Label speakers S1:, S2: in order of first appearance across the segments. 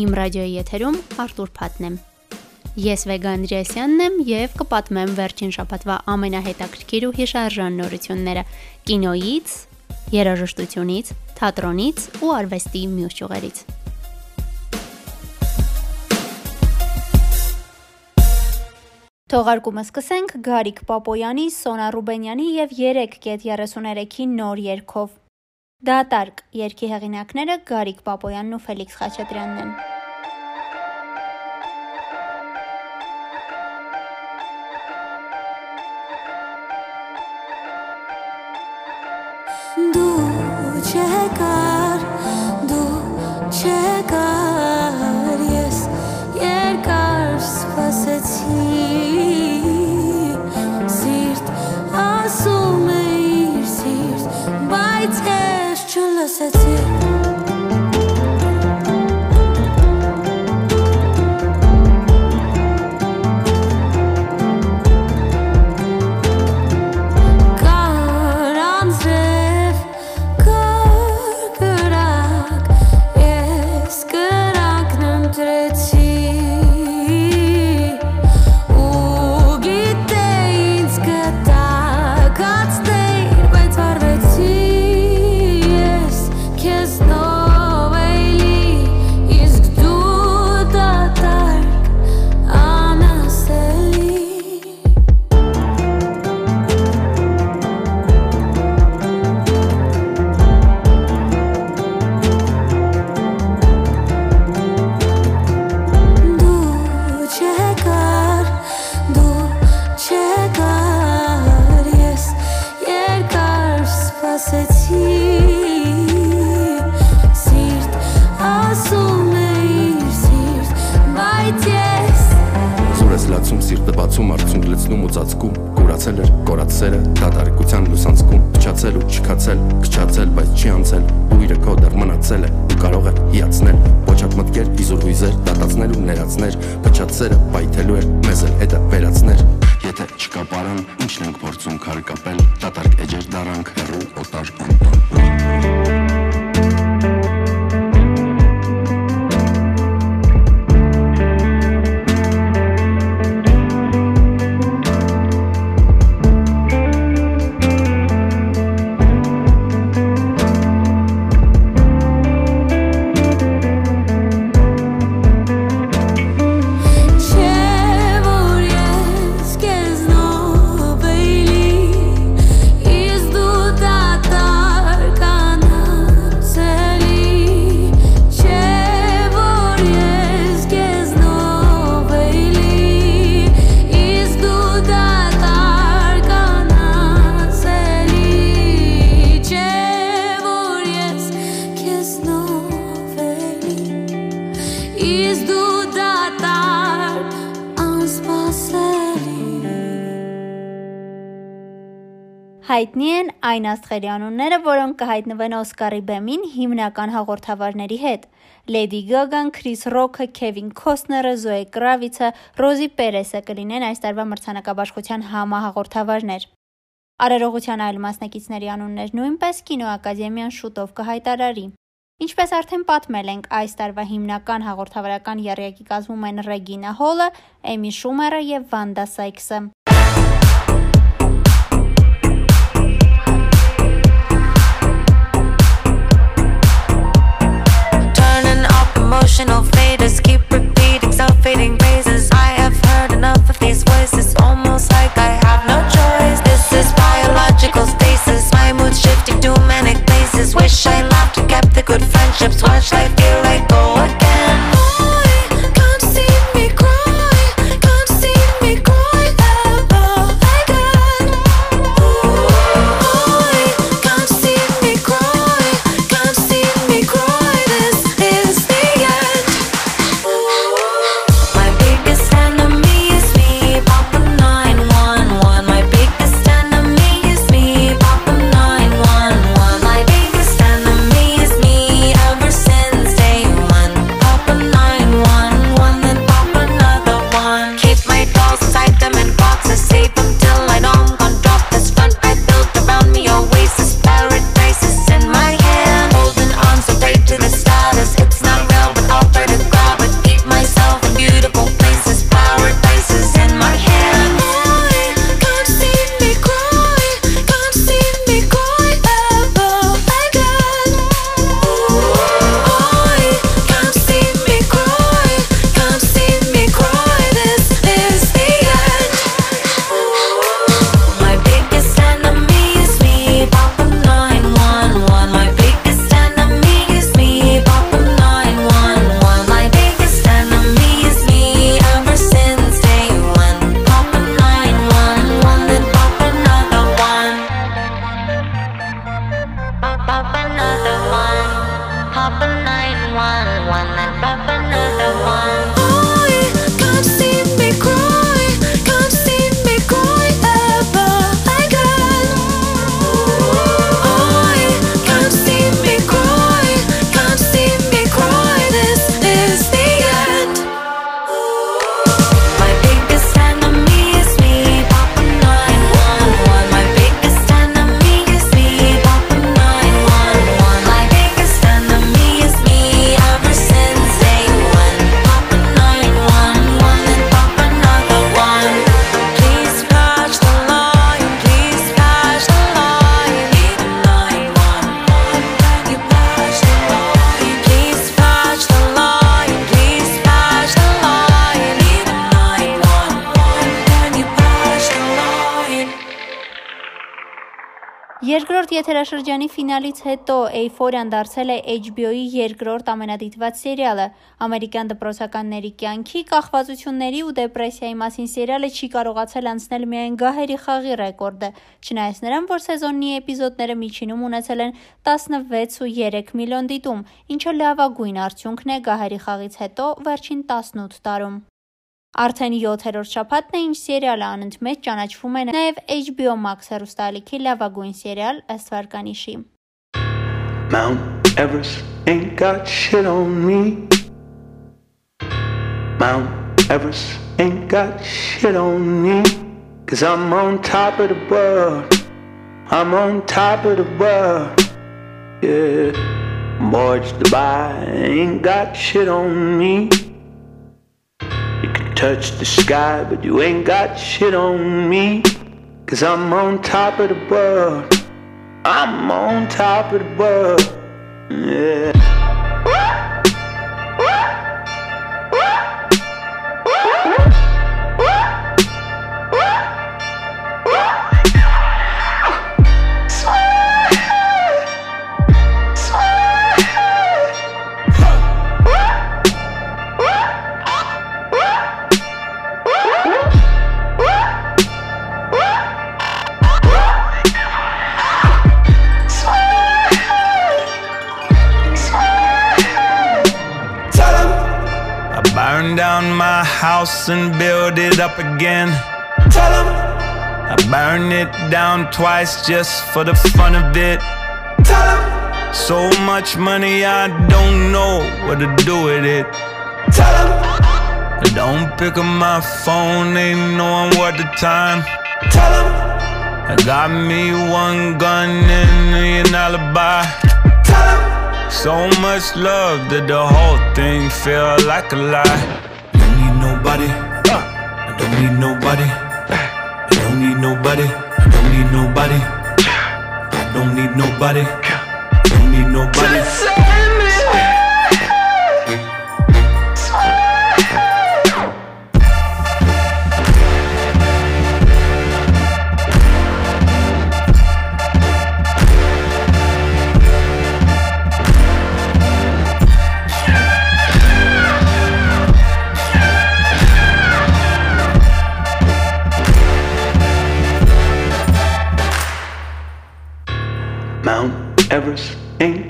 S1: Իմ ռադիոյի եթերում Արտուր Փաթն եմ։ Ես Վեգա Անդրեասյանն եմ եւ կպատմեմ վերջին շաբաթվա ամենահետաքրքիր ու հիշարժան նորությունները կինոյից, երաժշտությունից, թատրոնից ու արվեստի մյուս ճյուղերից։ Թողարկումը սկսենք Գարիկ Պապոյանի, Սոնա Ռուբենյանի եւ 3.33-ի նոր երգով։ Դատարկ երգի հեղինակները Գարիկ Պապոյանն ու Ֆելիքս Խաչատրյանն են։
S2: 切歌。Արցունք լցնում ու ծածկում Կուրացել էր կորած սերը դատարկության լուսանցքում Փչացել ու չքացել, քչացել, բայց չի անցել Ուիրը քո դեռ մնացել է ու կարող է հիացնել Ոչատ մտքեր, իզուր հույզեր, դատացնել ու ներածներ Փչած սերը պայթելու էր, մեզ էլ հետը վերացներ Եթե չկա պարան, ինչն ենք փորձում քարկապել Դատարկ էջեր դարանք, հերու օտար անտան
S1: Հայտնի են այն աստղերի անունները, որոնք կհայտնվեն Օսկարի բեմին հիմնական հաղորդավարների հետ։ Լեդի Գագան, Քրիս Ռոքը, Քևին Քոստները, Զոե Կրավիցը, Ռոզի Պերեսը կլինեն այս տարվա մրցանակաբաշխության համահաղորդավարներ։ Արարողության այլ մասնակիցների անուններ նույնպես կինոակադեմիան շուտով կհայտարարի։ Ինչպես արդեն պատմել ենք, այս տարվա հիմնական հաղորդավարական եռյակի կազմում են Ռեգինա Հոլը, Էմի Շումերը եւ Վանդա Սայքսը։
S3: up a 911 and
S1: Երկրորդ եթերաշրջանի ֆինալից հետո Էյֆորիան դարձել է HBO-ի երկրորդ ամենադիտված սերիալը։ Ամերիկյան դպրոցականների կյանքի, կախվածությունների ու դեպրեսիայի մասին սերիալը չի կարողացել անցնել միայն գահերի խաղի ռեկորդը, չնայած նրան, որ սեզոնի էպիզոդները միջինում ունեցել են 16.3 միլիոն դիտում, ինչը լավագույն արդյունքն է գահերի խաղից հետո վերջին 18 տարում։ Արդեն 7-րդ շաբաթն է, ինչ սերիալը անընդմեջ ճանաչվում է նաև HBO Max հեռուստաալիքի լավագույն սերիալ ըստ վարկանիշի։
S4: Mount Everest ain't got shit on me. Mount Everest ain't got shit on me. Cause I'm on top of the world. I'm on top of the world. Yeah. Mortgage Dubai ain't got shit on me. Touch the sky, but you ain't got shit on me. Cause I'm on top of the world. I'm on top of the world. Yeah.
S5: It down twice just for the fun of it. So much money I don't know what to do with it. Don't pick up my phone, ain't knowing what the time. I got me one gun and an alibi. So much love that the whole thing feel like a lie. Don't need nobody. I don't need nobody. I don't need nobody. Nobody. I don't need nobody. Don't need nobody.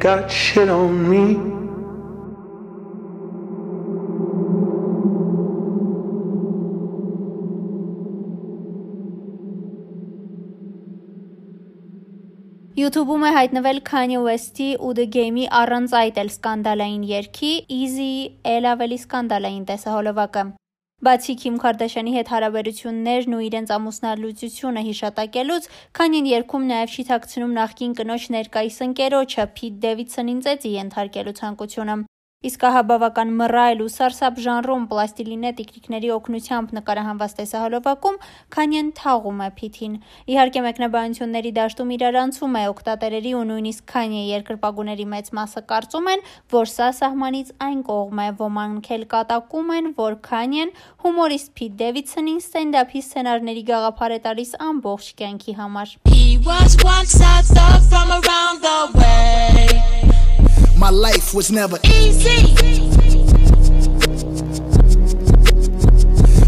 S4: Got shit on me.
S1: YouTube-ում է հայտնվել Kanye West-ի ու The Game-ի առանց այդ էլ սկանդալային երգի Easy էլ ավելի սկանդալային տեսահոլովակը։ Բացի Քիմ Քարդաշյանի հետ հարաբերություններն ու իրենց ամուսնալուծությունը հիշատակելուց, Քանին երգում նաև չի թաքցնում նախկին կնոջ ներկայիս ընկերոջը Փիթ Դեվիդսոնին ծեծի ենթարկելու ցանկությունը։ Իսկ ահա բավական մռայլ ու սարսափ ժանրում պլաստիլինե տիկնիկների օգնությամբ նկարահանված տեսահոլովակում Քանյեն թաղում է Փիթին։ Իհարկե մեկնաբանությունների դաշտում իրարանցում է օկտատերերի ու նույնիսկ Քանյե երկրպագուների մեծ մասը կարծում են, որ սա սահմանից այն կողմ է, ոմանք էլ կատակում են, որ Քանյեն հումորիստ Փիթ Դեվիդսոնին ստենդափի սցենարների գաղափար է տալիս ամբողջ կյանքի համար։
S6: He was once a thug from around the way.
S7: My life was never
S6: Easy.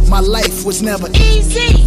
S7: my life was never
S6: Easy.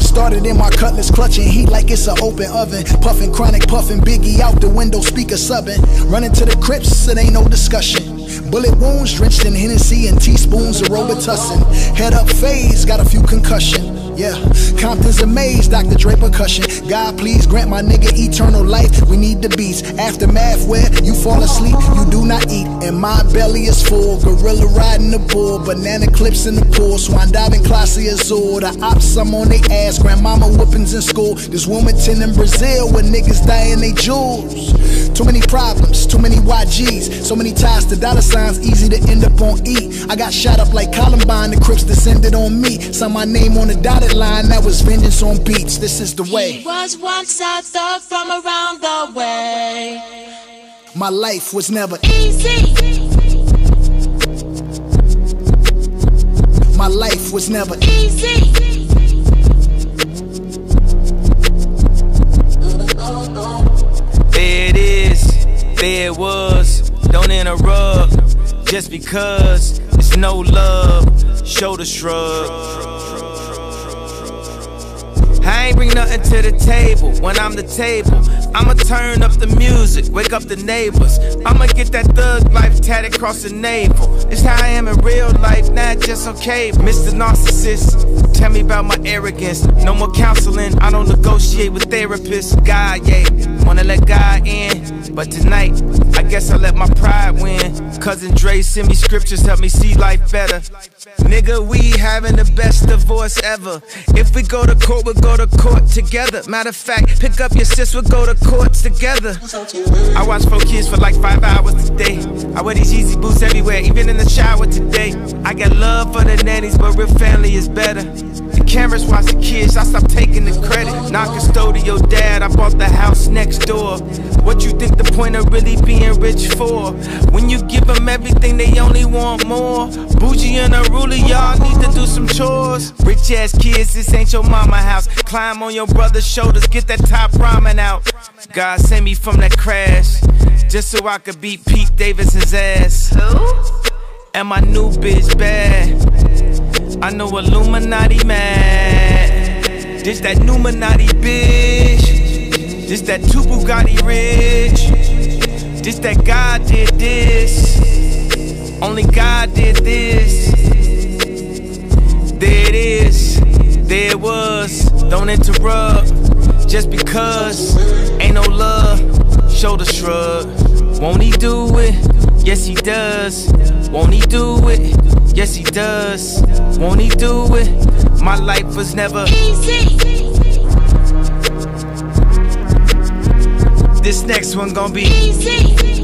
S7: Started in my cutlass, clutching heat like it's an open oven. Puffing chronic, puffing biggie out the window, speaker subbing. Running to the crypts, it ain't no discussion. Bullet wounds drenched in Hennessy and teaspoons of Robitussin. Head up phase, got a few concussion. Yeah, Compton's amazed, Dr. Dre percussion. God, please grant my nigga eternal life. We need the beats. Aftermath where you fall asleep, you do not eat. And my belly is full. Gorilla riding the bull, banana clips in the pool. Swan diving, Clase Azul. The ops, I'm on they ass. Grandmama whoopings in school. This Wilmington in Brazil where niggas dying they jewels. Too many problems, too many YGs, so many ties to dollar signs, easy to end up on E. I got shot up like Columbine, the Crips descended on me. Saw my name on the dotted line that was vengeance on beats. This is the way.
S6: He was once a thug from around the way.
S7: My life was never
S6: easy.
S7: My life was never
S6: easy.
S5: There it is, there it was. Don't interrupt just because it's no love. Shoulder shrug. I ain't bring nothing to the table when I'm the table. I'ma turn up the music, wake up the neighbors. I'ma get that thug life tatted across the navel. It's how I am in real life, not just okay. Mr. Narcissist, tell me about my arrogance. No more counseling, I don't negotiate with therapists. God, yeah, wanna let God in. But tonight, I guess I let my pride win. Cousin Dre send me scriptures, help me see life better. Nigga, we having the best divorce ever. If we go to court, we'll go to court together. Matter of fact, pick up your sis, we'll go to court together. I watch four kids for like five hours today. I wear these Yeezy boots everywhere, even in the shower today. I got love for the nannies, but real family is better. Cameras watch the kids, I stop taking the credit. Not custodial dad, I bought the house next door. What you think the point of really being rich for? When you give them everything, they only want more. Bougie and a ruler, y'all need to do some chores. Rich ass kids, this ain't your mama house. Climb on your brother's shoulders, get that top ramen out. God sent me from that crash, just so I could beat Pete Davidson's ass. Who? And my new bitch bad. I know Illuminati mad. This that Numinati bitch. This that two Bugatti rich. This that God did this. Only God did this. There it is. There it was. Don't interrupt. Just because ain't no love. Shoulder shrug. Won't he do it? Yes, he does. Won't he do it? Yes, he does. Won't he do it? My life was never
S6: Easy.
S5: This next one gonna be
S6: Easy.